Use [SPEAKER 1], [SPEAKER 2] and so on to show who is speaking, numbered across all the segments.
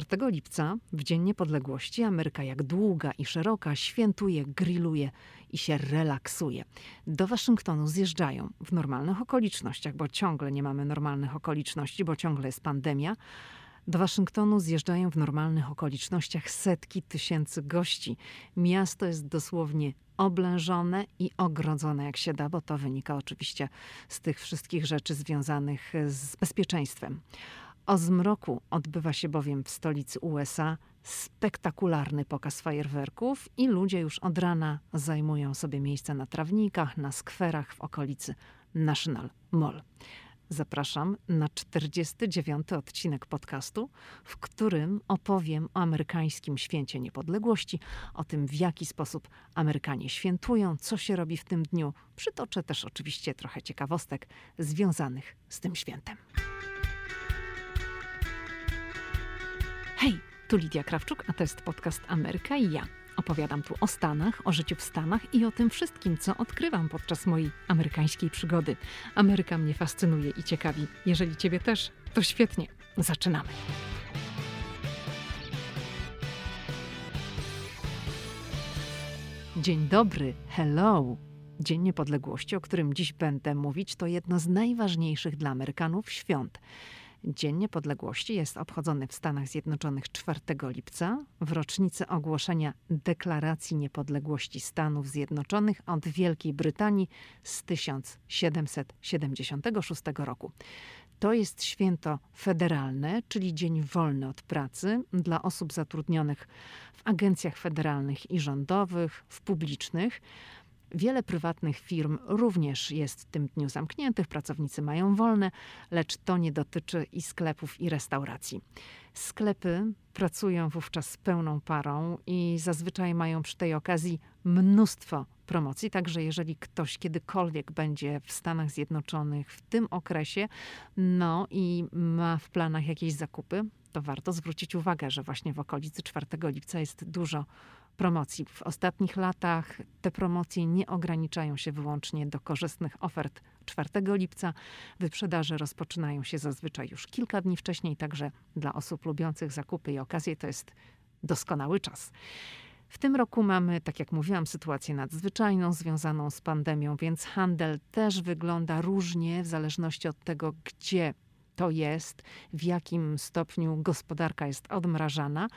[SPEAKER 1] 4 lipca, w Dzień Niepodległości, Ameryka jak długa i szeroka świętuje, grilluje i się relaksuje. Do Waszyngtonu zjeżdżają w normalnych okolicznościach, bo ciągle nie mamy normalnych okoliczności, bo ciągle jest pandemia. Do Waszyngtonu zjeżdżają w normalnych okolicznościach setki tysięcy gości. Miasto jest dosłownie oblężone i ogrodzone jak się da, bo to wynika oczywiście z tych wszystkich rzeczy związanych z bezpieczeństwem. O zmroku odbywa się bowiem w stolicy USA spektakularny pokaz fajerwerków i ludzie już od rana zajmują sobie miejsca na trawnikach, na skwerach w okolicy National Mall. Zapraszam na 49. odcinek podcastu, w którym opowiem o amerykańskim święcie niepodległości, o tym, w jaki sposób Amerykanie świętują, co się robi w tym dniu. Przytoczę też oczywiście trochę ciekawostek związanych z tym świętem. Hej, tu Lidia Krawczuk, a to jest podcast Ameryka i ja. Opowiadam tu o Stanach, o życiu w Stanach i o tym wszystkim, co odkrywam podczas mojej amerykańskiej przygody. Ameryka mnie fascynuje i ciekawi. Jeżeli Ciebie też, to świetnie. Zaczynamy. Dzień dobry, hello. Dzień Niepodległości, o którym dziś będę mówić, to jedno z najważniejszych dla Amerykanów świąt. Dzień Niepodległości jest obchodzony w Stanach Zjednoczonych 4 lipca w rocznicę ogłoszenia Deklaracji Niepodległości Stanów Zjednoczonych od Wielkiej Brytanii z 1776 roku. To jest święto federalne, czyli dzień wolny od pracy dla osób zatrudnionych w agencjach federalnych i rządowych, w publicznych. Wiele prywatnych firm również jest w tym dniu zamkniętych, pracownicy mają wolne, lecz to nie dotyczy i sklepów, i restauracji. Sklepy pracują wówczas pełną parą i zazwyczaj mają przy tej okazji mnóstwo promocji. Także jeżeli ktoś kiedykolwiek będzie w Stanach Zjednoczonych w tym okresie, no i ma w planach jakieś zakupy, to warto zwrócić uwagę, że właśnie w okolicy 4 lipca jest dużo promocji. W ostatnich latach te promocje nie ograniczają się wyłącznie do korzystnych ofert 4 lipca. Wyprzedaże rozpoczynają się zazwyczaj już kilka dni wcześniej, także dla osób lubiących zakupy i okazje to jest doskonały czas. W tym roku mamy, tak jak mówiłam, sytuację nadzwyczajną związaną z pandemią, więc handel też wygląda różnie w zależności od tego, gdzie to jest, w jakim stopniu gospodarka jest odmrażana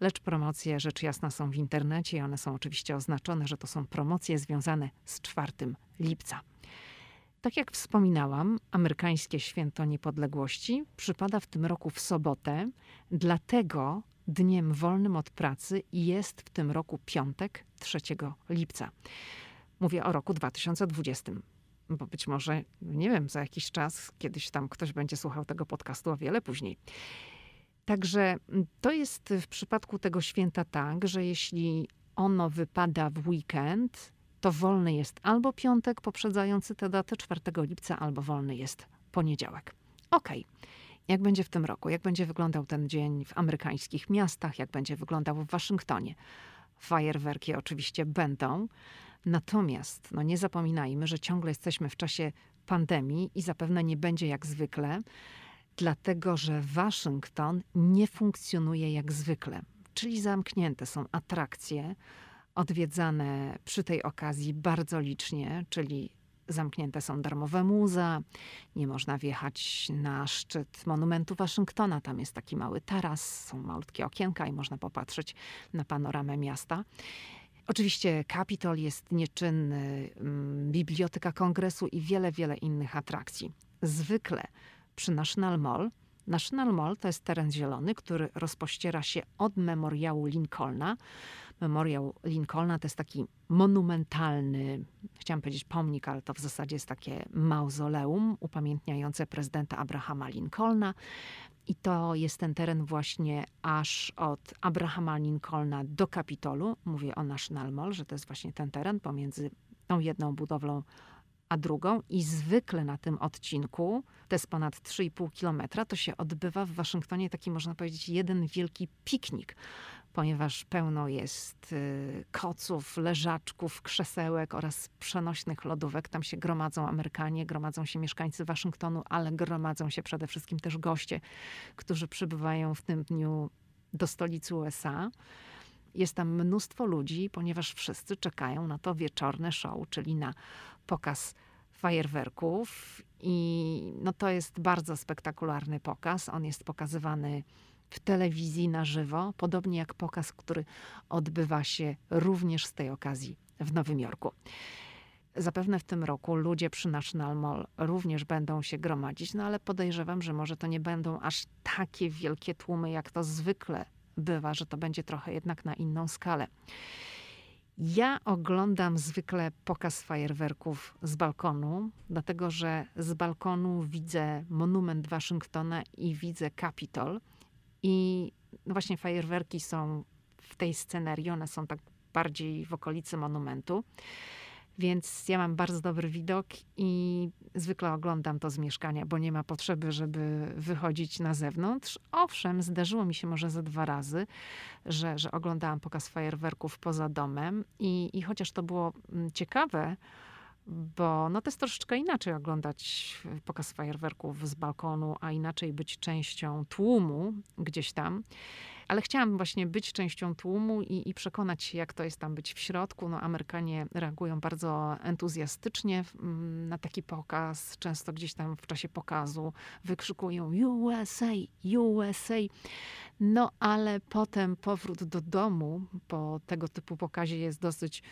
[SPEAKER 1] lecz promocje rzecz jasna są w internecie i one są oczywiście oznaczone, że to są promocje związane z 4 lipca. Tak jak wspominałam, amerykańskie święto niepodległości przypada w tym roku w sobotę, dlatego dniem wolnym od pracy jest w tym roku piątek 3 lipca. Mówię o roku 2020 bo być może, nie wiem, za jakiś czas, kiedyś tam ktoś będzie słuchał tego podcastu o wiele później. Także mm, to jest w przypadku tego święta tak, że jeśli ono wypada w weekend, to wolny jest albo piątek poprzedzający tę datę 4 lipca, albo wolny jest poniedziałek. Okej. Okay. Jak będzie w tym roku? Jak będzie wyglądał ten dzień w amerykańskich miastach? Jak będzie wyglądał w Waszyngtonie? Fajerwerki oczywiście będą. Natomiast no nie zapominajmy, że ciągle jesteśmy w czasie pandemii i zapewne nie będzie jak zwykle dlatego że Waszyngton nie funkcjonuje jak zwykle, czyli zamknięte są atrakcje odwiedzane przy tej okazji bardzo licznie, czyli zamknięte są darmowe muza, nie można wjechać na szczyt monumentu Waszyngtona, tam jest taki mały taras, są malutkie okienka i można popatrzeć na panoramę miasta. Oczywiście Kapitol jest nieczynny, mm, Biblioteka Kongresu i wiele, wiele innych atrakcji. Zwykle przy National Mall. National Mall to jest teren zielony, który rozpościera się od memoriału Lincolna. Memoriał Lincolna to jest taki monumentalny, chciałam powiedzieć pomnik, ale to w zasadzie jest takie mauzoleum upamiętniające prezydenta Abrahama Lincolna. I to jest ten teren właśnie aż od Abrahama Lincolna do Kapitolu. Mówię o National Mall, że to jest właśnie ten teren pomiędzy tą jedną budowlą a drugą i zwykle na tym odcinku, to jest ponad 3,5 kilometra, to się odbywa w Waszyngtonie taki, można powiedzieć, jeden wielki piknik, ponieważ pełno jest y, koców, leżaczków, krzesełek oraz przenośnych lodówek. Tam się gromadzą Amerykanie, gromadzą się mieszkańcy Waszyngtonu, ale gromadzą się przede wszystkim też goście, którzy przybywają w tym dniu do stolicy USA. Jest tam mnóstwo ludzi, ponieważ wszyscy czekają na to wieczorne show, czyli na pokaz fajerwerków. I no to jest bardzo spektakularny pokaz. On jest pokazywany w telewizji na żywo, podobnie jak pokaz, który odbywa się również z tej okazji w Nowym Jorku. Zapewne w tym roku ludzie przy National Mall również będą się gromadzić, no ale podejrzewam, że może to nie będą aż takie wielkie tłumy, jak to zwykle bywa, że to będzie trochę jednak na inną skalę. Ja oglądam zwykle pokaz fajerwerków z balkonu, dlatego że z balkonu widzę monument Waszyngtona i widzę Capitol. I no właśnie fajerwerki są w tej scenerii, one są tak bardziej w okolicy monumentu. Więc ja mam bardzo dobry widok i zwykle oglądam to z mieszkania, bo nie ma potrzeby, żeby wychodzić na zewnątrz. Owszem, zdarzyło mi się może ze dwa razy, że, że oglądałam pokaz fajerwerków poza domem i, i chociaż to było mm, ciekawe, bo no to jest troszeczkę inaczej oglądać pokaz fajerwerków z balkonu, a inaczej być częścią tłumu gdzieś tam. Ale chciałam właśnie być częścią tłumu i, i, przekonać się, jak to jest tam być w środku. No, Amerykanie reagują bardzo entuzjastycznie mm, na taki pokaz. Często gdzieś tam w czasie pokazu wykrzykują USA, USA. No ale potem powrót do domu po tego typu pokazie jest dosyć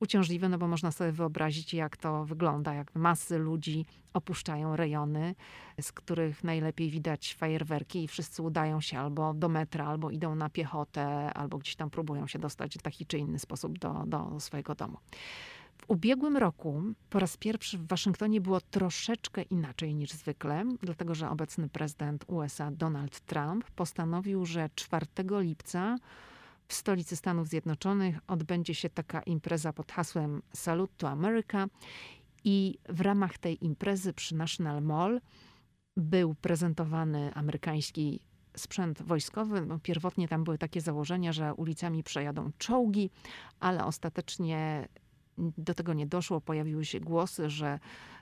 [SPEAKER 1] uciążliwe, no bo można sobie wyobrazić, jak to wygląda, jak masy ludzi opuszczają rejony, z których najlepiej widać fajerwerki i wszyscy udają się albo do metra, albo idą na piechotę, albo gdzieś tam próbują się dostać w taki czy inny sposób do, do swojego domu. W ubiegłym roku po raz pierwszy w Waszyngtonie było troszeczkę inaczej niż zwykle, dlatego że obecny prezydent USA Donald Trump postanowił, że 4 lipca w stolicy Stanów Zjednoczonych odbędzie się taka impreza pod hasłem Salute to America i w ramach tej imprezy przy National Mall był prezentowany amerykański sprzęt wojskowy. No, pierwotnie tam były takie założenia, że ulicami przejadą czołgi, ale ostatecznie do tego nie doszło. Pojawiły się głosy, że,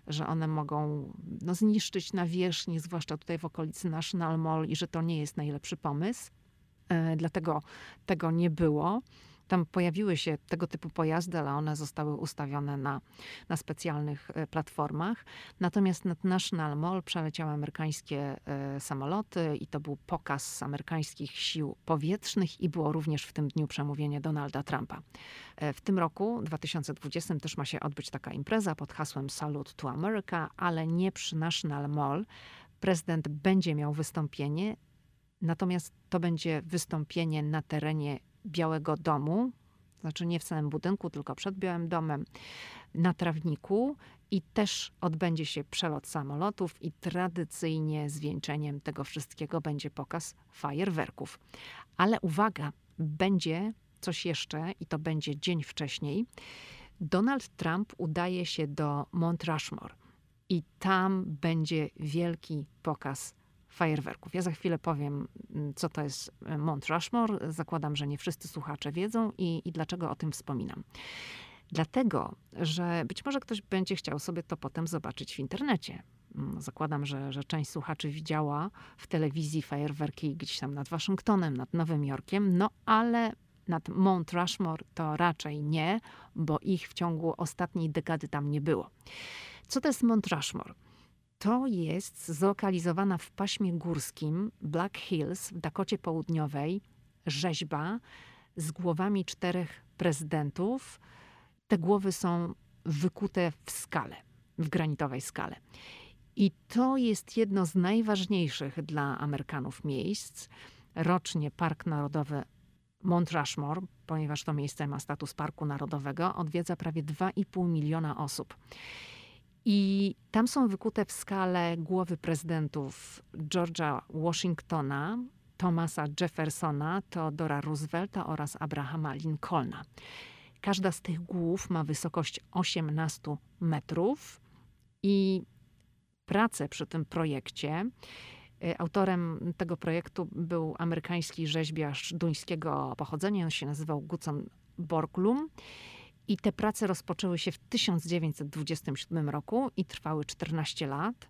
[SPEAKER 1] że one mogą no, zniszczyć nawierzchnię, zwłaszcza tutaj w okolicy National Mall i że to nie jest najlepszy pomysł. E, dlatego tego nie było. Tam pojawiły się tego typu pojazdy, ale one zostały ustawione na, na specjalnych e, platformach. Natomiast nad National Mall przeleciały amerykańskie e, samoloty i to był pokaz amerykańskich sił powietrznych i było również w tym dniu przemówienie Donalda Trumpa. W tym roku, 2020, też ma się odbyć taka impreza pod hasłem Salute to America, ale nie przy National Mall. Prezydent będzie miał wystąpienie Natomiast to będzie wystąpienie na terenie Białego Domu, znaczy nie w samym budynku, tylko przed Białym Domem, na trawniku i też odbędzie się przelot samolotów i tradycyjnie zwieńczeniem tego wszystkiego będzie pokaz fajerwerków. Ale uwaga, będzie coś jeszcze i to będzie dzień wcześniej. Donald Trump udaje się do Mount Rushmore i tam będzie wielki pokaz fajerwerków. Ja za chwilę powiem, mm, co to jest e, Mount Rushmore. Zakładam, że nie wszyscy słuchacze wiedzą i, i dlaczego o tym wspominam. Dlatego, że być może ktoś będzie chciał sobie to potem zobaczyć w internecie. Mm, zakładam, że, że część słuchaczy widziała w telewizji fajerwerki gdzieś tam nad Waszyngtonem, nad Nowym Jorkiem, no ale nad Mount Rushmore to raczej nie, bo ich w ciągu ostatniej dekady tam nie było. Co to jest Mount Rushmore? To jest zlokalizowana w paśmie górskim Black Hills w Dakocie Południowej rzeźba z głowami czterech prezydentów. Te głowy są wykute w skale, w granitowej skale. I to jest jedno z najważniejszych dla Amerykanów miejsc. Rocznie Park Narodowy Mount Rushmore, ponieważ to miejsce ma status parku narodowego, odwiedza prawie 2,5 miliona osób. I tam są wykute w skale głowy prezydentów George'a Washingtona, Thomasa Jeffersona, Theodora Roosevelta oraz Abrahama Lincolna. Każda z tych głów ma wysokość 18 metrów i pracę przy tym projekcie y, Autorem tego projektu był amerykański rzeźbiarz duńskiego pochodzenia, on się nazywał Gutzon Borglum i te prace rozpoczęły się w 1927 roku i trwały 14 lat.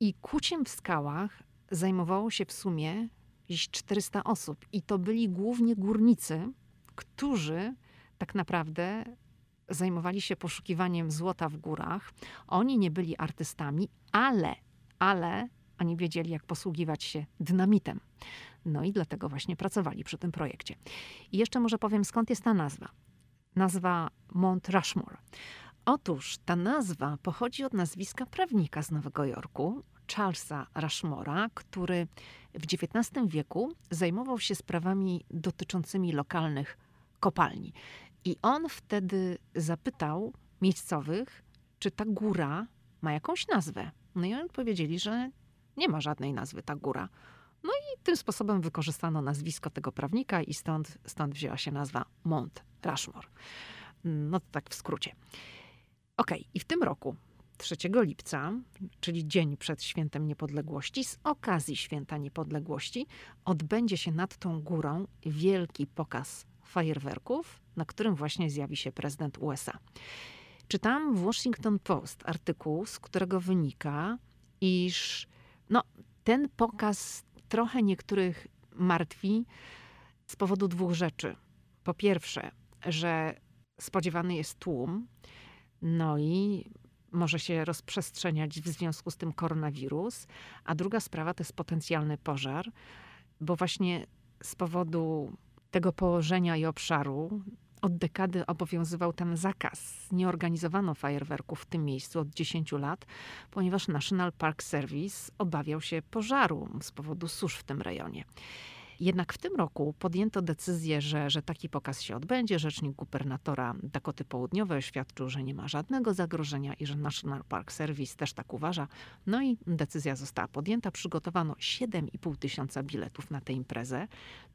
[SPEAKER 1] I kuciem w skałach zajmowało się w sumie jakieś 400 osób. I to byli głównie górnicy, którzy tak naprawdę zajmowali się poszukiwaniem złota w górach. Oni nie byli artystami, ale, ale oni wiedzieli, jak posługiwać się dynamitem. No i dlatego właśnie pracowali przy tym projekcie. I jeszcze może powiem, skąd jest ta nazwa. Nazwa Mount Rushmore. Otóż ta nazwa pochodzi od nazwiska prawnika z Nowego Jorku, Charlesa Rushmora, który w XIX wieku zajmował się sprawami dotyczącymi lokalnych kopalni. I on wtedy zapytał miejscowych, czy ta góra ma jakąś nazwę. No i oni powiedzieli, że nie ma żadnej nazwy ta góra. No i tym sposobem wykorzystano nazwisko tego prawnika i stąd, stąd wzięła się nazwa Mount Rushmore. No to tak w skrócie. Ok, i w tym roku, 3 lipca, czyli dzień przed Świętem Niepodległości, z okazji Święta Niepodległości, odbędzie się nad tą górą wielki pokaz fajerwerków, na którym właśnie zjawi się prezydent USA. Czytam w Washington Post artykuł, z którego wynika, iż no, ten pokaz trochę niektórych martwi z powodu dwóch rzeczy. Po pierwsze, że spodziewany jest tłum, no i może się rozprzestrzeniać w związku z tym koronawirus. A druga sprawa to jest potencjalny pożar, bo właśnie z powodu tego położenia i obszaru od dekady obowiązywał tam zakaz. Nie organizowano fajerwerków w tym miejscu od 10 lat, ponieważ National Park Service obawiał się pożaru z powodu susz w tym rejonie. Jednak w tym roku podjęto decyzję, że, że taki pokaz się odbędzie. Rzecznik gubernatora Dakoty Południowej oświadczył, że nie ma żadnego zagrożenia i że National Park Service też tak uważa. No i decyzja została podjęta. Przygotowano 7,5 tysiąca biletów na tę imprezę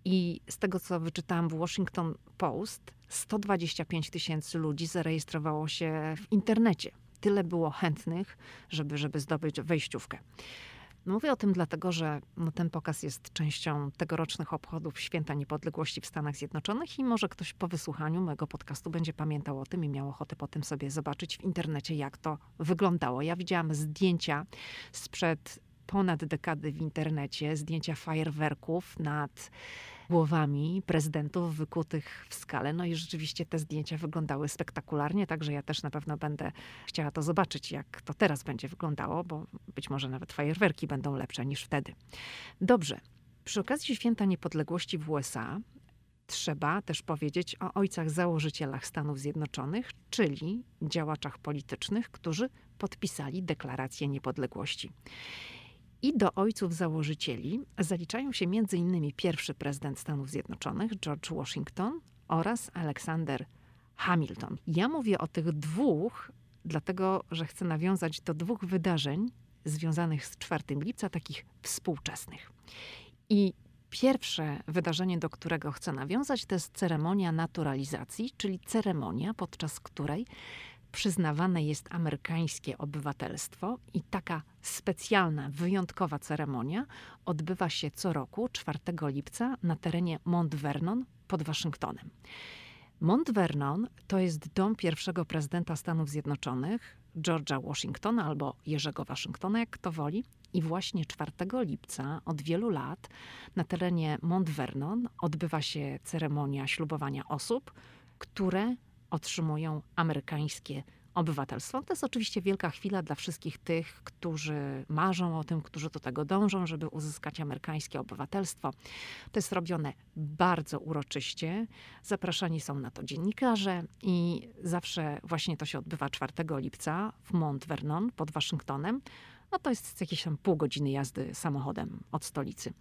[SPEAKER 1] i z tego, co wyczytałam w Washington Post, 125 tysięcy ludzi zarejestrowało się w internecie. Tyle było chętnych, żeby, żeby zdobyć wejściówkę. Mówię o tym dlatego, że no, ten pokaz jest częścią tegorocznych obchodów Święta Niepodległości w Stanach Zjednoczonych i może ktoś po wysłuchaniu mojego podcastu będzie pamiętał o tym i miał ochotę potem sobie zobaczyć w internecie, jak to wyglądało. Ja widziałam zdjęcia sprzed ponad dekady w internecie, zdjęcia fajerwerków nad głowami prezydentów wykutych w skale. No i rzeczywiście te zdjęcia wyglądały spektakularnie, także ja też na pewno będę chciała to zobaczyć, jak to teraz będzie wyglądało, bo być może nawet fajerwerki będą lepsze niż wtedy. Dobrze. Przy okazji Święta Niepodległości w USA trzeba też powiedzieć o ojcach założycielach Stanów Zjednoczonych, czyli działaczach politycznych, którzy podpisali deklarację niepodległości. I do ojców założycieli zaliczają się m.in. pierwszy prezydent Stanów Zjednoczonych, George Washington oraz Aleksander Hamilton. Ja mówię o tych dwóch, dlatego że chcę nawiązać do dwóch wydarzeń związanych z 4 lipca, takich współczesnych. I pierwsze wydarzenie, do którego chcę nawiązać, to jest ceremonia naturalizacji, czyli ceremonia, podczas której przyznawane jest amerykańskie obywatelstwo i taka specjalna, wyjątkowa ceremonia odbywa się co roku 4 lipca na terenie Mount Vernon pod Waszyngtonem. Mount Vernon to jest dom pierwszego prezydenta Stanów Zjednoczonych, George'a Washingtona albo Jerzego Waszyngtona, jak kto woli. I właśnie 4 lipca od wielu lat na terenie Mount Vernon odbywa się ceremonia ślubowania osób, które otrzymują amerykańskie obywatelstwo. To jest oczywiście wielka chwila dla wszystkich tych, którzy marzą o tym, którzy do tego dążą, żeby uzyskać amerykańskie obywatelstwo. To jest robione bardzo uroczyście. Zapraszani są na to dziennikarze i zawsze właśnie to się odbywa 4 lipca w Mount Vernon pod Waszyngtonem. No to jest jakieś tam pół godziny jazdy samochodem od stolicy.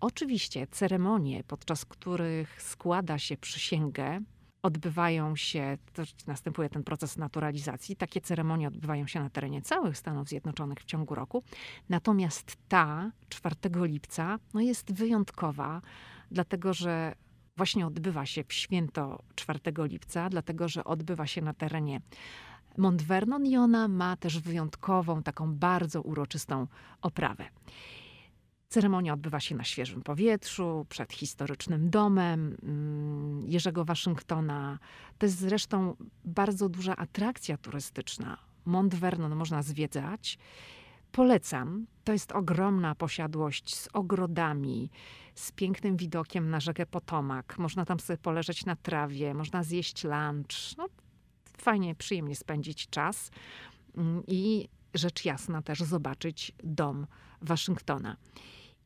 [SPEAKER 1] Oczywiście ceremonie, podczas których składa się przysięgę odbywają się, to następuje ten proces naturalizacji. Takie ceremonie odbywają się na terenie całych Stanów Zjednoczonych w ciągu roku. Natomiast ta 4 lipca no jest wyjątkowa, dlatego że właśnie odbywa się w święto 4 lipca, dlatego że odbywa się na terenie Mont Vernon i ona ma też wyjątkową, taką bardzo uroczystą oprawę. Ceremonia odbywa się na świeżym powietrzu, przed historycznym domem mm, Jerzego Waszyngtona. To jest zresztą bardzo duża atrakcja turystyczna. Mont Vernon można zwiedzać. Polecam. To jest ogromna posiadłość z ogrodami, z pięknym widokiem na rzekę Potomak. Można tam sobie poleżeć na trawie, można zjeść lunch. No, fajnie, przyjemnie spędzić czas mm, i rzecz jasna też zobaczyć dom Waszyngtona.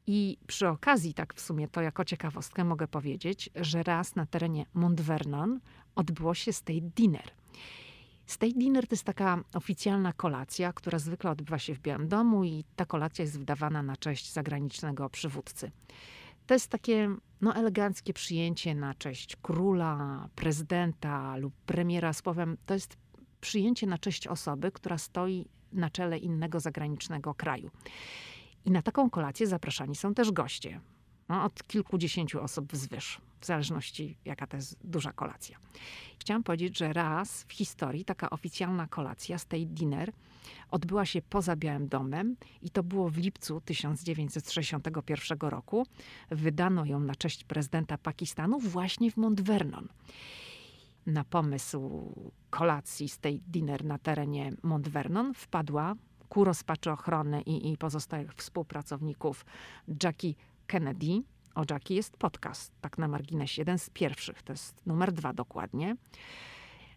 [SPEAKER 1] I przy okazji, tak w sumie to jako ciekawostkę mogę powiedzieć, że raz na terenie Mount Vernon odbyło się State Dinner. State Dinner to jest taka oficjalna kolacja, która zwykle odbywa się w Białym Domu i ta kolacja jest wydawana na cześć zagranicznego przywódcy. To jest takie no, eleganckie przyjęcie na cześć króla, prezydenta lub premiera. Słowem, to jest przyjęcie na cześć osoby, która stoi na czele innego zagranicznego kraju. I na taką kolację zapraszani są też goście. No, od kilkudziesięciu osób wzwyż, w zależności jaka to jest duża kolacja. Chciałam powiedzieć, że raz w historii taka oficjalna kolacja, state dinner, odbyła się poza Białym Domem i to było w lipcu 1961 roku. Wydano ją na cześć prezydenta Pakistanu właśnie w Mount Vernon. Na pomysł kolacji state dinner na terenie Mount Vernon wpadła ku rozpaczy ochrony i, i pozostałych współpracowników Jackie Kennedy. O Jackie jest podcast, tak na marginesie, jeden z pierwszych, to jest numer dwa dokładnie.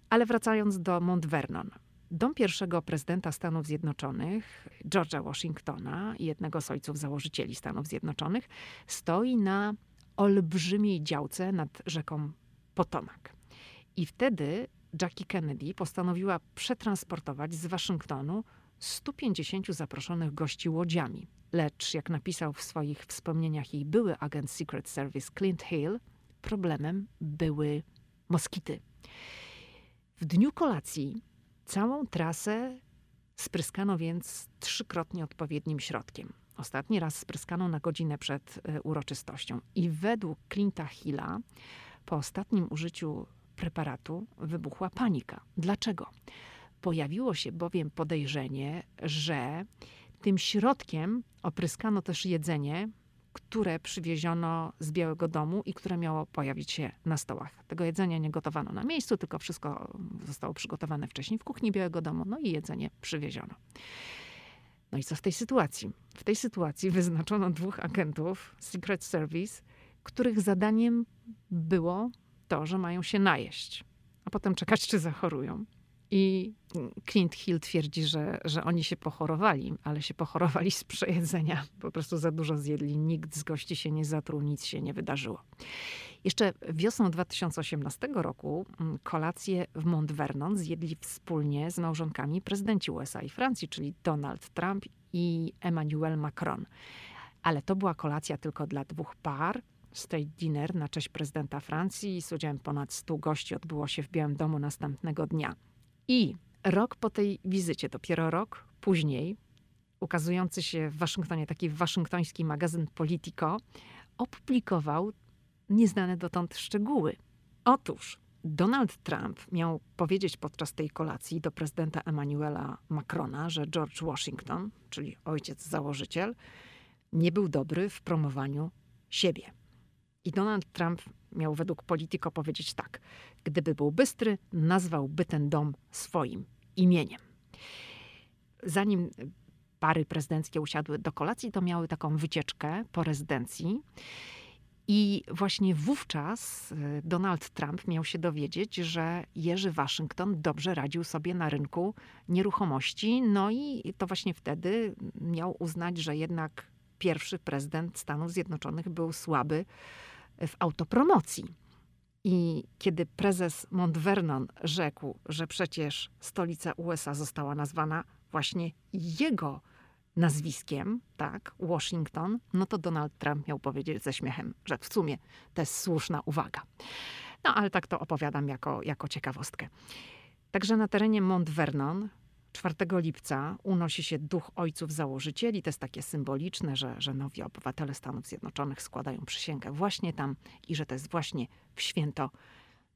[SPEAKER 1] Ale wracając do Mount Vernon. Dom pierwszego prezydenta Stanów Zjednoczonych, George'a Washingtona, jednego z ojców założycieli Stanów Zjednoczonych, stoi na olbrzymiej działce nad rzeką Potomac. I wtedy Jackie Kennedy postanowiła przetransportować z Waszyngtonu 150 zaproszonych gości łodziami. Lecz, jak napisał w swoich wspomnieniach jej były agent Secret Service Clint Hill, problemem były moskity. W dniu kolacji całą trasę spryskano więc trzykrotnie odpowiednim środkiem. Ostatni raz spryskano na godzinę przed e, uroczystością. I według Clint'a Hilla po ostatnim użyciu preparatu wybuchła panika. Dlaczego? Pojawiło się bowiem podejrzenie, że tym środkiem opryskano też jedzenie, które przywieziono z Białego Domu i które miało pojawić się na stołach. Tego jedzenia nie gotowano na miejscu, tylko wszystko zostało przygotowane wcześniej w kuchni Białego Domu, no i jedzenie przywieziono. No i co w tej sytuacji? W tej sytuacji wyznaczono dwóch agentów Secret Service, których zadaniem było to, że mają się najeść, a potem czekać, czy zachorują. I Clint Hill twierdzi, że, że oni się pochorowali, ale się pochorowali z przejedzenia. Po prostu za dużo zjedli, nikt z gości się nie zatruł, nic się nie wydarzyło. Jeszcze wiosną 2018 roku mm, kolację w Mount Vernon zjedli wspólnie z małżonkami prezydenci USA i Francji, czyli Donald Trump i Emmanuel Macron. Ale to była kolacja tylko dla dwóch par. State dinner na cześć prezydenta Francji z udziałem ponad 100 gości odbyło się w Białym Domu następnego dnia. I rok po tej wizycie, dopiero rok później, ukazujący się w Waszyngtonie taki waszyngtoński magazyn Politico, opublikował nieznane dotąd szczegóły. Otóż Donald Trump miał powiedzieć podczas tej kolacji do prezydenta Emmanuela Macrona, że George Washington, czyli ojciec założyciel, nie był dobry w promowaniu siebie. I Donald Trump miał według Politico powiedzieć tak: Gdyby był bystry, nazwałby ten dom swoim imieniem. Zanim pary prezydenckie usiadły do kolacji, to miały taką wycieczkę po rezydencji. I właśnie wówczas y, Donald Trump miał się dowiedzieć, że Jerzy Waszyngton dobrze radził sobie na rynku nieruchomości. No i to właśnie wtedy miał uznać, że jednak pierwszy prezydent Stanów Zjednoczonych był słaby w autopromocji. I kiedy prezes Mount Vernon rzekł, że przecież stolica USA została nazwana właśnie jego nazwiskiem, tak, Washington, no to Donald Trump miał powiedzieć ze śmiechem, że w sumie to jest słuszna uwaga. No ale tak to opowiadam jako, jako ciekawostkę. Także na terenie Mount Vernon 4 lipca unosi się duch ojców założycieli. To jest takie symboliczne, że, że nowi obywatele Stanów Zjednoczonych składają przysięgę właśnie tam i że to jest właśnie w święto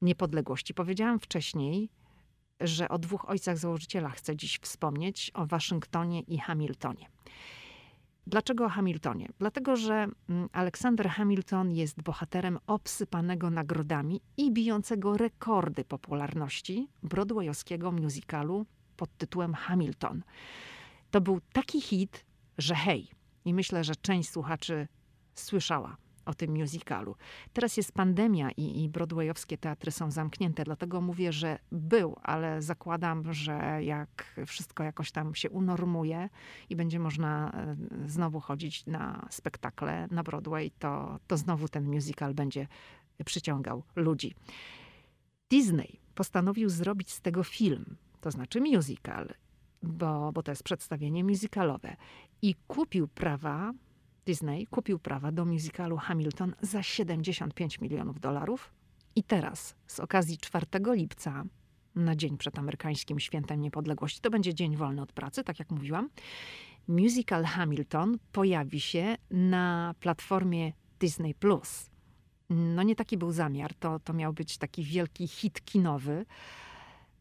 [SPEAKER 1] niepodległości. Powiedziałam wcześniej, że o dwóch ojcach założycielach chcę dziś wspomnieć, o Waszyngtonie i Hamiltonie. Dlaczego o Hamiltonie? Dlatego, że mm, Aleksander Hamilton jest bohaterem obsypanego nagrodami i bijącego rekordy popularności broadwayowskiego musicalu pod tytułem Hamilton. To był taki hit, że hej. I myślę, że część słuchaczy słyszała o tym musicalu. Teraz jest pandemia i, i broadwayowskie teatry są zamknięte, dlatego mówię, że był, ale zakładam, że jak wszystko jakoś tam się unormuje i będzie można e, znowu chodzić na spektakle na Broadway, to, to znowu ten musical będzie przyciągał ludzi. Disney postanowił zrobić z tego film, to znaczy musical, bo, bo to jest przedstawienie musicalowe. I kupił prawa Disney kupił prawa do musicalu Hamilton za 75 milionów dolarów. I teraz, z okazji 4 lipca, na dzień przed amerykańskim świętem niepodległości, to będzie dzień wolny od pracy, tak jak mówiłam, musical Hamilton pojawi się na platformie Disney Plus. No nie taki był zamiar, to, to miał być taki wielki hit kinowy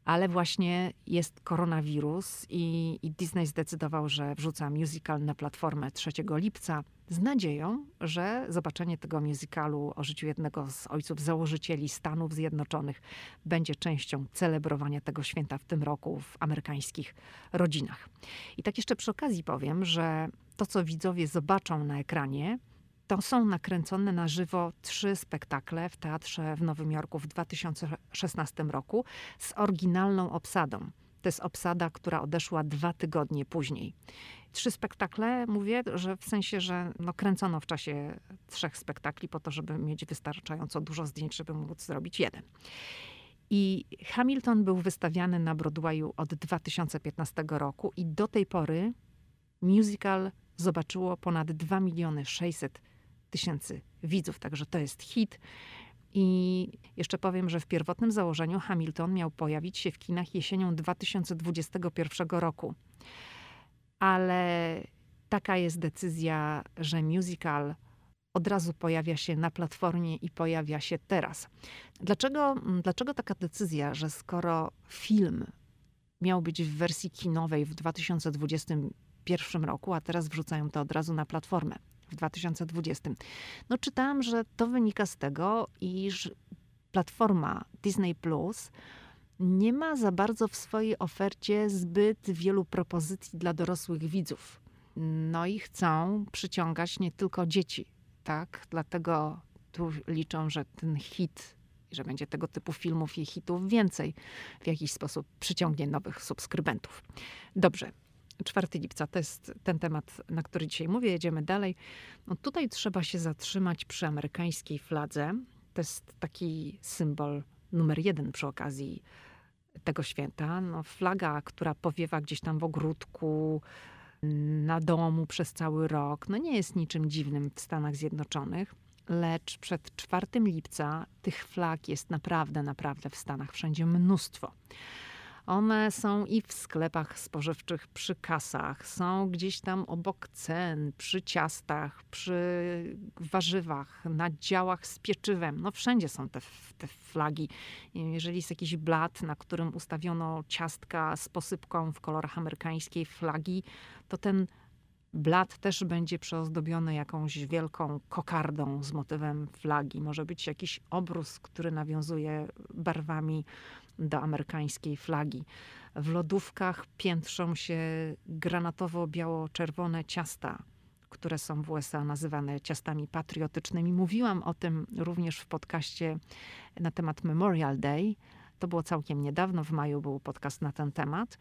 [SPEAKER 1] ale właśnie jest koronawirus i, i, Disney zdecydował, że wrzuca musical na platformę 3 lipca z nadzieją, że zobaczenie tego musicalu o życiu jednego z ojców założycieli Stanów Zjednoczonych będzie częścią celebrowania tego święta w tym roku w amerykańskich rodzinach. I tak jeszcze przy okazji powiem, że to, co widzowie zobaczą na ekranie, to są nakręcone na żywo trzy spektakle w teatrze w Nowym Jorku w 2016 roku z oryginalną obsadą. To jest obsada, która odeszła dwa tygodnie później. Trzy spektakle, mówię, że w sensie, że no, kręcono w czasie trzech spektakli po to, żeby mieć wystarczająco dużo zdjęć, żeby móc zrobić jeden. I Hamilton był wystawiany na Broadwayu od 2015 roku i do tej pory musical zobaczyło ponad 2 miliony 600 tysięcy widzów, także to jest hit. I jeszcze powiem, że w pierwotnym założeniu Hamilton miał pojawić się w kinach jesienią 2021 roku. Ale taka jest decyzja, że musical od razu pojawia się na platformie i pojawia się teraz. Dlaczego, dlaczego taka decyzja, że skoro film miał być w wersji kinowej w 2021 roku, a teraz wrzucają to od razu na platformę? W 2020. No czytałam, że to wynika z tego, iż platforma Disney Plus nie ma za bardzo w swojej ofercie zbyt wielu propozycji dla dorosłych widzów. No i chcą przyciągać nie tylko dzieci, tak? Dlatego tu liczą, że ten hit, że będzie tego typu filmów i hitów więcej, w jakiś sposób przyciągnie nowych subskrybentów. Dobrze, 4 lipca to jest ten temat, na który dzisiaj mówię. Jedziemy dalej. No tutaj trzeba się zatrzymać przy amerykańskiej fladze. To jest taki symbol numer jeden przy okazji tego święta. No, flaga, która powiewa gdzieś tam w ogródku, na domu przez cały rok, no nie jest niczym dziwnym w Stanach Zjednoczonych. Lecz przed 4 lipca tych flag jest naprawdę, naprawdę w Stanach wszędzie mnóstwo. One są i w sklepach spożywczych przy kasach, są gdzieś tam obok cen, przy ciastach, przy warzywach, na działach z pieczywem. No wszędzie są te, te flagi. Jeżeli jest jakiś blat, na którym ustawiono ciastka z posypką w kolorach amerykańskiej flagi, to ten Blat też będzie przeozdobiony jakąś wielką kokardą z motywem flagi. Może być jakiś obrus, który nawiązuje barwami do amerykańskiej flagi. W lodówkach piętrzą się granatowo-biało-czerwone ciasta, które są w USA nazywane ciastami patriotycznymi. Mówiłam o tym również w podcaście na temat Memorial Day. To było całkiem niedawno, w maju był podcast na ten temat.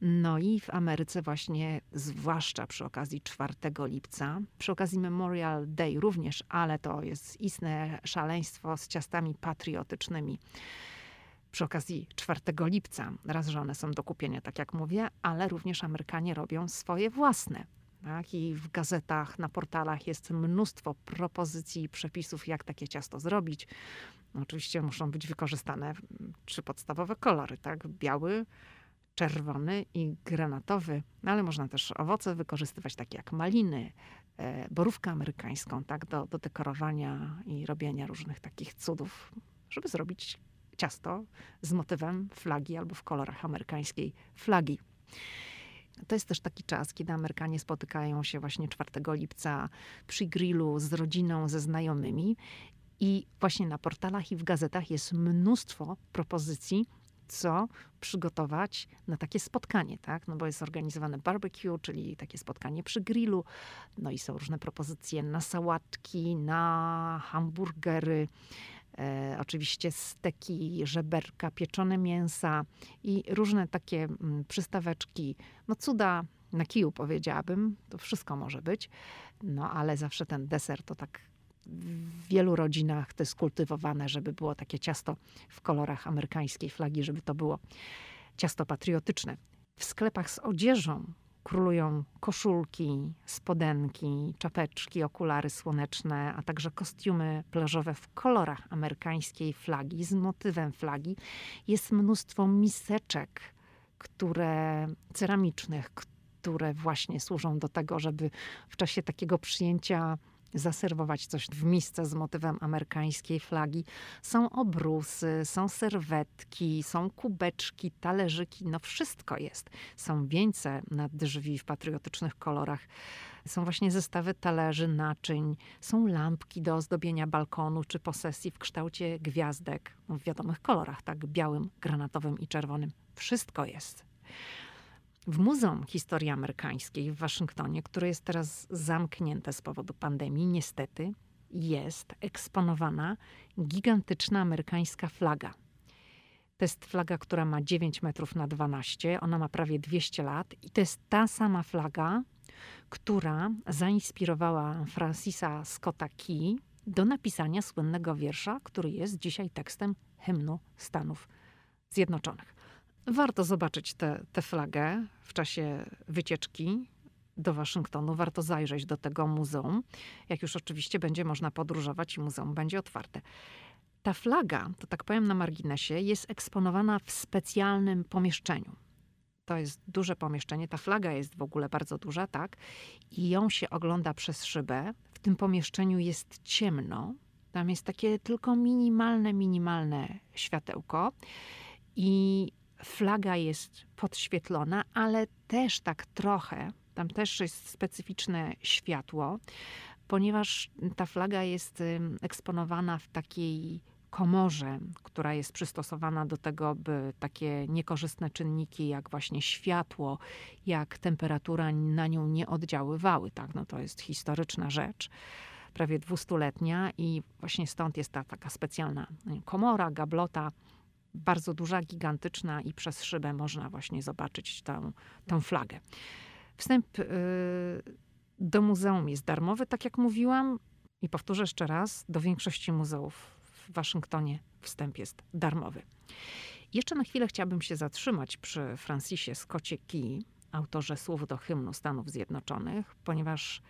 [SPEAKER 1] No i w Ameryce właśnie, zwłaszcza przy okazji 4 lipca, przy okazji Memorial Day również, ale to jest istne szaleństwo z ciastami patriotycznymi. Przy okazji 4 lipca, raz, że one są do kupienia, tak jak mówię, ale również Amerykanie robią swoje własne. Tak? I w gazetach, na portalach jest mnóstwo propozycji i przepisów, jak takie ciasto zrobić. Oczywiście muszą być wykorzystane trzy podstawowe kolory, tak? Biały, czerwony i granatowy, no ale można też owoce wykorzystywać, takie jak maliny, e, borówkę amerykańską, tak, do, do dekorowania i robienia różnych takich cudów, żeby zrobić ciasto z motywem flagi albo w kolorach amerykańskiej flagi. To jest też taki czas, kiedy Amerykanie spotykają się właśnie 4 lipca przy grillu z rodziną, ze znajomymi. I właśnie na portalach i w gazetach jest mnóstwo propozycji co przygotować na takie spotkanie, tak? No bo jest organizowane barbecue, czyli takie spotkanie przy grillu, no i są różne propozycje na sałatki, na hamburgery, e, oczywiście steki, żeberka, pieczone mięsa i różne takie mm, przystaweczki, no cuda na kiju powiedziałabym, to wszystko może być, no ale zawsze ten deser to tak w wielu rodzinach to jest kultywowane, żeby było takie ciasto w kolorach amerykańskiej flagi, żeby to było ciasto patriotyczne. W sklepach z odzieżą królują koszulki, spodenki, czapeczki, okulary słoneczne, a także kostiumy plażowe w kolorach amerykańskiej flagi z motywem flagi. Jest mnóstwo miseczek, które ceramicznych, które właśnie służą do tego, żeby w czasie takiego przyjęcia zaserwować coś w misce z motywem amerykańskiej flagi. Są obrusy, są serwetki, są kubeczki, talerzyki, no wszystko jest. Są wieńce na drzwi w patriotycznych kolorach. Są właśnie zestawy talerzy, naczyń, są lampki do ozdobienia balkonu czy posesji w kształcie gwiazdek, w wiadomych kolorach, tak białym, granatowym i czerwonym. Wszystko jest. W Muzeum Historii Amerykańskiej w Waszyngtonie, które jest teraz zamknięte z powodu pandemii, niestety jest eksponowana gigantyczna amerykańska flaga. To jest flaga, która ma 9 metrów na 12, ona ma prawie 200 lat i to jest ta sama flaga, która zainspirowała Francisa Scotta Key do napisania słynnego wiersza, który jest dzisiaj tekstem hymnu Stanów Zjednoczonych. Warto zobaczyć tę flagę w czasie wycieczki do Waszyngtonu. Warto zajrzeć do tego muzeum, jak już oczywiście będzie można podróżować i muzeum będzie otwarte. Ta flaga, to tak powiem na marginesie, jest eksponowana w specjalnym pomieszczeniu. To jest duże pomieszczenie. Ta flaga jest w ogóle bardzo duża, tak? I ją się ogląda przez szybę. W tym pomieszczeniu jest ciemno. Tam jest takie tylko minimalne, minimalne światełko. I flaga jest podświetlona, ale też tak trochę, tam też jest specyficzne światło, ponieważ ta flaga jest eksponowana w takiej komorze, która jest przystosowana do tego, by takie niekorzystne czynniki, jak właśnie światło, jak temperatura na nią nie oddziaływały. Tak? No to jest historyczna rzecz, prawie dwustuletnia i właśnie stąd jest ta taka specjalna komora, gablota, bardzo duża, gigantyczna i przez szybę można właśnie zobaczyć tę, tę flagę. Wstęp y, do muzeum jest darmowy, tak jak mówiłam. I powtórzę jeszcze raz, do większości muzeów w Waszyngtonie wstęp jest darmowy. Jeszcze na chwilę chciałabym się zatrzymać przy Francisie Scottie Key, autorze słów do hymnu Stanów Zjednoczonych, ponieważ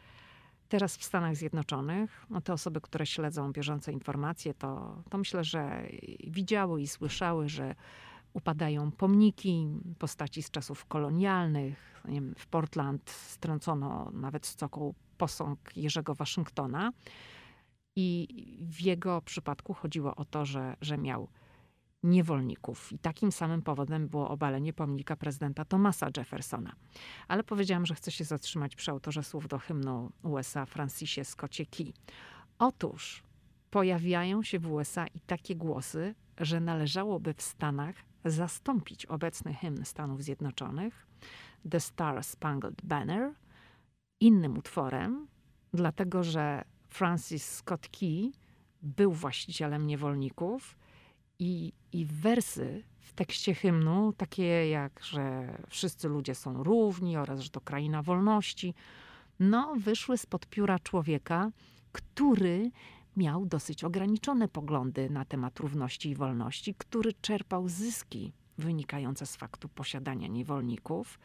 [SPEAKER 1] Teraz w Stanach Zjednoczonych, no te osoby, które śledzą bieżące informacje, to, to myślę, że widziały i słyszały, że upadają pomniki postaci z czasów kolonialnych. Wiem, w Portland strącono nawet z cokół posąg Jerzego Waszyngtona. I w jego przypadku chodziło o to, że, że miał niewolników. I takim samym powodem było obalenie pomnika prezydenta Thomasa Jeffersona. Ale powiedziałam, że chcę się zatrzymać przy autorze słów do hymnu USA Francisie Scottie Key. Otóż pojawiają się w USA i takie głosy, że należałoby w Stanach zastąpić obecny hymn Stanów Zjednoczonych, The Star Spangled Banner, innym utworem, dlatego że Francis Scott Key był właścicielem niewolników i, I wersy w tekście hymnu, takie jak, że wszyscy ludzie są równi oraz, że to kraina wolności, no, wyszły spod pióra człowieka, który miał dosyć ograniczone poglądy na temat równości i wolności, który czerpał zyski wynikające z faktu posiadania niewolników.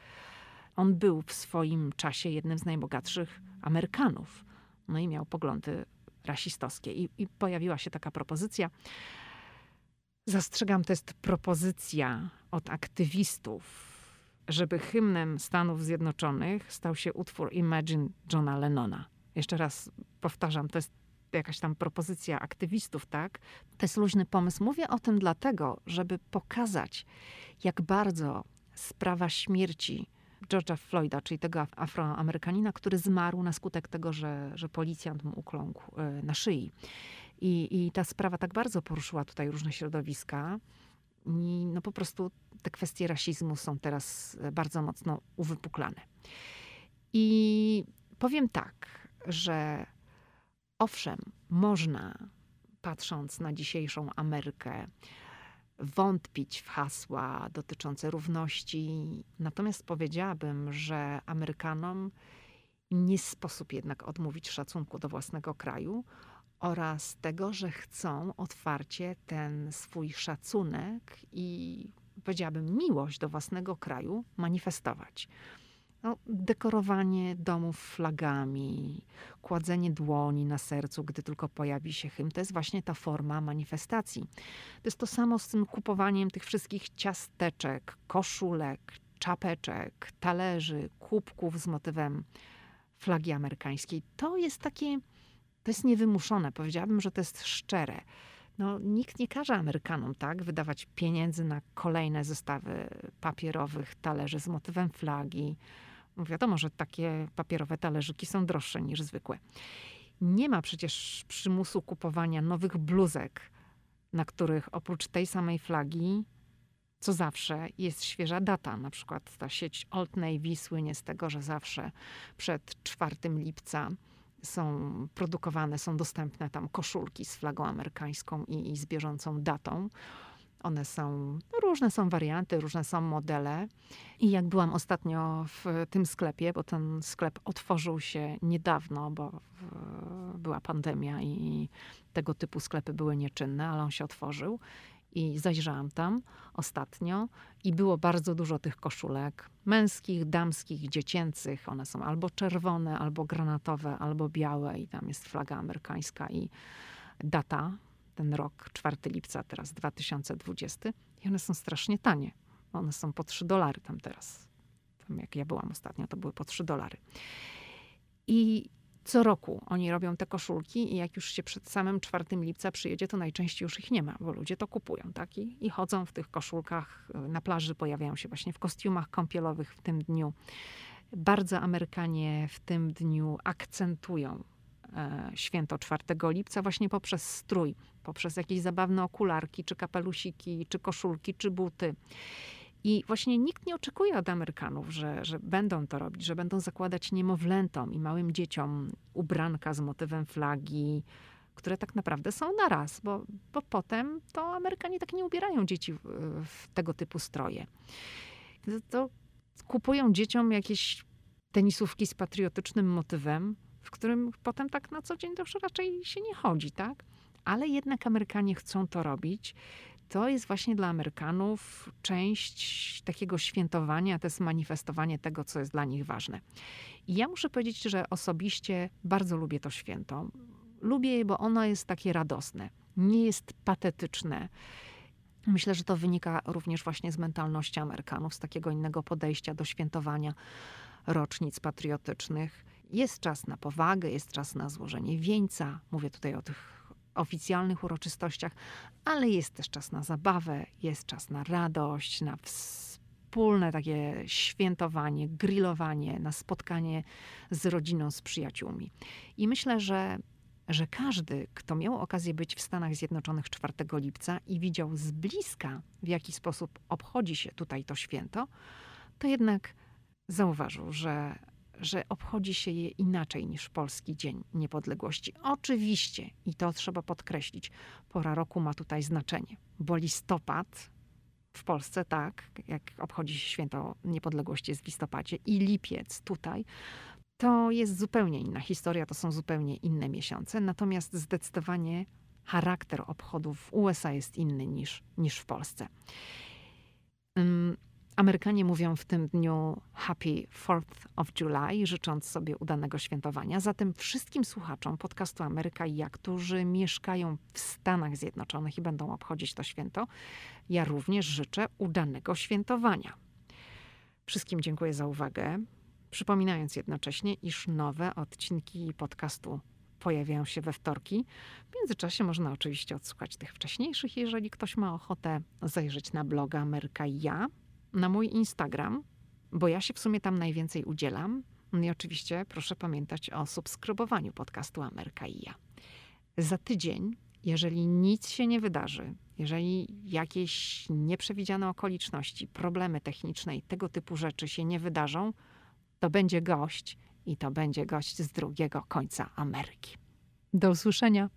[SPEAKER 1] On był w swoim czasie jednym z najbogatszych Amerykanów. No i miał poglądy rasistowskie. I, i pojawiła się taka propozycja, Zastrzegam, to jest propozycja od aktywistów, żeby hymnem Stanów Zjednoczonych stał się utwór Imagine Johna Lennona. Jeszcze raz powtarzam, to jest jakaś tam propozycja aktywistów, tak? To jest luźny pomysł. Mówię o tym dlatego, żeby pokazać, jak bardzo sprawa śmierci George'a Floyda, czyli tego afroamerykanina, który zmarł na skutek tego, że, że policjant mu ukląkł e, na szyi. I, I ta sprawa tak bardzo poruszyła tutaj różne środowiska, I no po prostu te kwestie rasizmu są teraz bardzo mocno uwypuklane. I powiem tak, że owszem, można, patrząc na dzisiejszą Amerykę, wątpić w hasła dotyczące równości. Natomiast powiedziałabym, że Amerykanom nie sposób jednak odmówić szacunku do własnego kraju oraz tego, że chcą otwarcie ten swój szacunek i powiedziałabym miłość do własnego kraju manifestować. No, dekorowanie domów flagami, kładzenie dłoni na sercu, gdy tylko pojawi się hymn, to jest właśnie ta forma manifestacji. To jest to samo z tym kupowaniem tych wszystkich ciasteczek, koszulek, czapeczek, talerzy, kubków z motywem flagi amerykańskiej. To jest takie, to jest niewymuszone. Powiedziałabym, że to jest szczere. No, nikt nie każe Amerykanom tak wydawać pieniędzy na kolejne zestawy papierowych talerzy z motywem flagi, Wiadomo, że takie papierowe talerzyki są droższe niż zwykłe. Nie ma przecież przymusu kupowania nowych bluzek, na których oprócz tej samej flagi, co zawsze, jest świeża data. Na przykład ta sieć Old Navy słynie z tego, że zawsze przed 4 lipca są produkowane, są dostępne tam koszulki z flagą amerykańską i, i z bieżącą datą. One są, no różne są warianty, różne są modele. I jak byłam ostatnio w tym sklepie, bo ten sklep otworzył się niedawno, bo była pandemia i tego typu sklepy były nieczynne, ale on się otworzył. I zajrzałam tam ostatnio i było bardzo dużo tych koszulek męskich, damskich, dziecięcych. One są albo czerwone, albo granatowe, albo białe i tam jest flaga amerykańska i data ten rok, 4 lipca, teraz 2020, i one są strasznie tanie. One są po 3 dolary tam teraz. Tam jak ja byłam ostatnio, to były po 3 dolary. I co roku oni robią te koszulki i jak już się przed samym 4 lipca przyjedzie, to najczęściej już ich nie ma, bo ludzie to kupują, tak? I, I, chodzą w tych koszulkach y, na plaży, pojawiają się właśnie w kostiumach kąpielowych w tym dniu. Bardzo Amerykanie w tym dniu akcentują święto 4 lipca właśnie poprzez strój, poprzez jakieś zabawne okularki, czy kapelusiki, czy koszulki, czy buty. I właśnie nikt nie oczekuje od Amerykanów, że, że będą to robić, że będą zakładać niemowlętom i małym dzieciom ubranka z motywem flagi, które tak naprawdę są na raz, bo, bo potem to Amerykanie tak nie ubierają dzieci w, w tego typu stroje. To kupują dzieciom jakieś tenisówki z patriotycznym motywem, w którym potem tak na co dzień to już raczej się nie chodzi, tak? Ale jednak Amerykanie chcą to robić. To jest właśnie dla Amerykanów część takiego świętowania, to jest manifestowanie tego, co jest dla nich ważne. I ja muszę powiedzieć, że osobiście bardzo lubię to święto. Lubię je, bo ono jest takie radosne, nie jest patetyczne. Myślę, że to wynika również właśnie z mentalności Amerykanów, z takiego innego podejścia do świętowania rocznic patriotycznych. Jest czas na powagę, jest czas na złożenie wieńca. Mówię tutaj o tych oficjalnych uroczystościach, ale jest też czas na zabawę, jest czas na radość, na wspólne takie świętowanie, grillowanie, na spotkanie z rodziną, z przyjaciółmi. I myślę, że że każdy, kto miał okazję być w Stanach Zjednoczonych 4 lipca i widział z bliska, w jaki sposób obchodzi się tutaj to święto, to jednak zauważył, że że obchodzi się je inaczej niż Polski Dzień Niepodległości. Oczywiście, i to trzeba podkreślić, pora roku ma tutaj znaczenie, bo listopad w Polsce, tak, jak obchodzi się święto niepodległości jest w listopadzie, i lipiec tutaj, to jest zupełnie inna historia, to są zupełnie inne miesiące. Natomiast zdecydowanie charakter obchodów w USA jest inny niż, niż w Polsce. Amerykanie mówią w tym dniu Happy 4th of July, życząc sobie udanego świętowania. Zatem wszystkim słuchaczom podcastu Ameryka i ja, którzy mieszkają w Stanach Zjednoczonych i będą obchodzić to święto, ja również życzę udanego świętowania. Wszystkim dziękuję za uwagę. Przypominając jednocześnie, iż nowe odcinki podcastu pojawiają się we wtorki. W międzyczasie można oczywiście odsłuchać tych wcześniejszych, jeżeli ktoś ma ochotę zajrzeć na bloga Ameryka i ja na mój Instagram, bo ja się w sumie tam najwięcej udzielam. No I oczywiście proszę pamiętać o subskrybowaniu podcastu Ameryka i ja. Za tydzień Jeżeli nic się nie wydarzy, jeżeli jakieś nieprzewidziane okoliczności, problemy techniczne i tego typu rzeczy się nie wydarzą, to będzie gość i to będzie gość z drugiego końca Ameryki. Do usłyszenia.